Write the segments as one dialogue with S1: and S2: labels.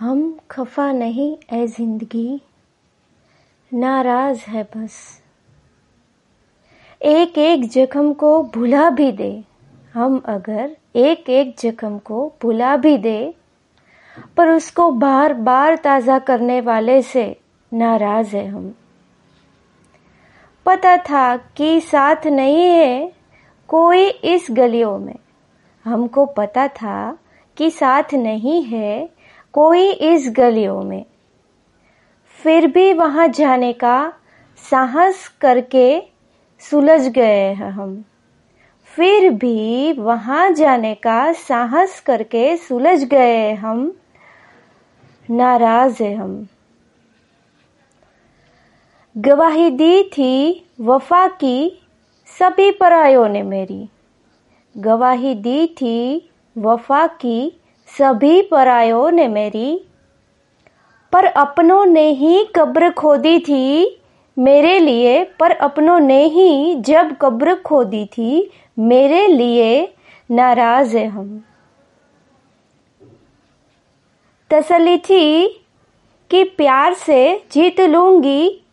S1: हम खफा नहीं ए ज़िंदगी। नाराज़ है बस। एक एक जख्म को भुला भी दे। हम अगर एक एक जख्म को भुला भी दे, पर उसको बार बार ताज़ा करने वाले से नाराज़ है हम। पता था कि साथ नहीं है कोई इस गलियों में। हमको पता था कि साथ नहीं है कोई इस गलियों में। फिर भी वहाँ जाने का साहस करके सुलझ गए हैं हम। फिर भी वहाँ जाने का साहस करके सुलझ गए हम। नाराज़ है हम। गवाही दी थी वफा की सभी परायों ने मेरी। गवाही दी थी वफा की सभी परायों ने मेरी। पर अपनों ने ही कब्र खोदी थी मेरे लिए। पर अपनों ने ही जब कब्र खोदी थी मेरे लिए। नाराज़ है हम। तसली थी कि प्यार से जीत लूँगी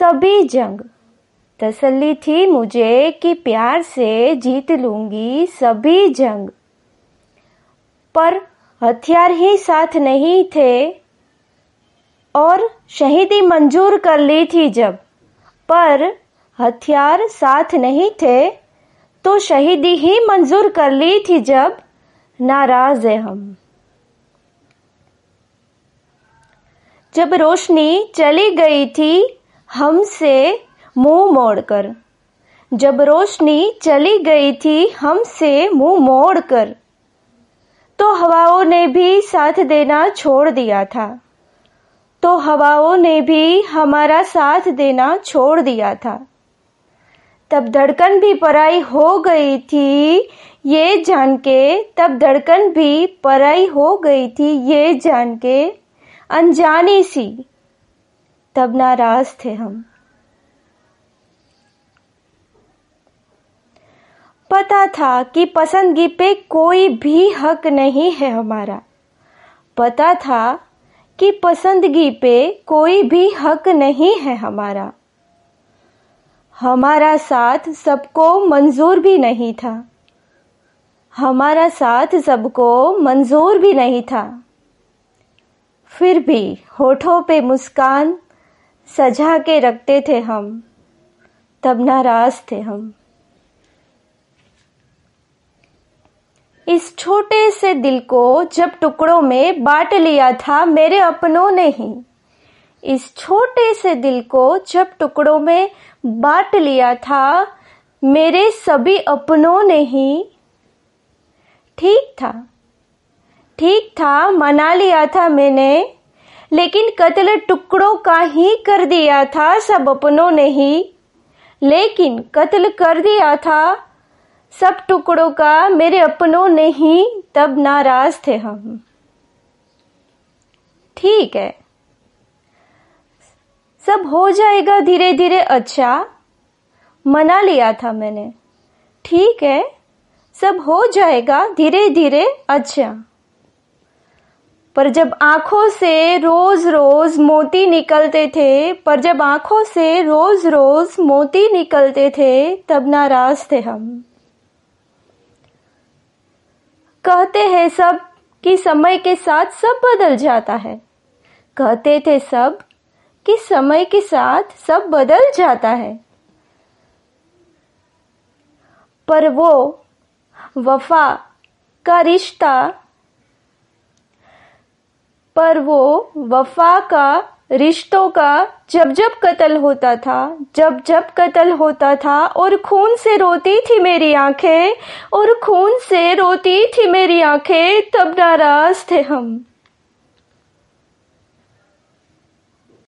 S1: सभी जंग। तसली थी मुझे कि प्यार से जीत लूँगी सभी जंग। पर हथियार ही साथ नहीं थे और शहीदी मंजूर कर ली थी जब। पर हथियार साथ नहीं थे तो शहीदी ही मंजूर कर ली थी जब नाराज़ है हम। जब रोशनी चली गई थी हमसे मुँह मोड़कर। जब रोशनी चली गई थी हमसे मुँह मोड़कर। हवाओं ने भी साथ देना छोड़ दिया था। तो हवाओं ने भी हमारा साथ देना छोड़ दिया था। तब धड़कन भी पराई हो गई थी, ये जान के। तब धड़कन भी पराई हो गई थी, ये जान के। अनजानी सी। तब नाराज़ थे हम। पता था कि पसंदगी पे कोई भी हक नहीं है हमारा। पता था कि पसंदगी पे कोई भी हक नहीं है हमारा। हमारा साथ सबको मंजूर भी नहीं था। हमारा साथ सबको मंजूर भी नहीं था। फिर भी होठों पे मुस्कान सजा के रखते थे हम। तब नाराज़ थे हम। इस छोटे से दिल को जब टुकड़ों में बांट लिया था, मेरे अपनों ने ही। इस छोटे से दिल को जब टुकड़ों में बांट लिया था, मेरे सभी अपनों ने ही। ठीक था। ठीक था, मना लिया था मैंने, लेकिन कत्ल टुकड़ों का ही कर दिया था, सब अपनों ने ही। लेकिन कत्ल कर दिया था सब टुकड़ों का मेरे अपनों ने ही तब नाराज़ थे हम। ठीक है। सब हो जाएगा धीरे धीरे अच्छा। मना लिया था मैंने। ठीक है। सब हो जाएगा धीरे धीरे अच्छा। पर जब आँखों से रोज रोज मोती निकलते थे, पर जब आँखों से रोज रोज मोती निकलते थे, तब नाराज़ थे हम। कहते हैं सब कि समय के साथ सब बदल जाता है। कहते थे सब कि समय के साथ सब बदल जाता है। पर वो वफा का रिश्ता, पर वो वफा का रिश्तों का जब जब कत्ल होता था, जब जब कत्ल होता था और खून से रोती थी मेरी आँखें, और खून से रोती थी मेरी आँखें, तब नाराज़ थे हम।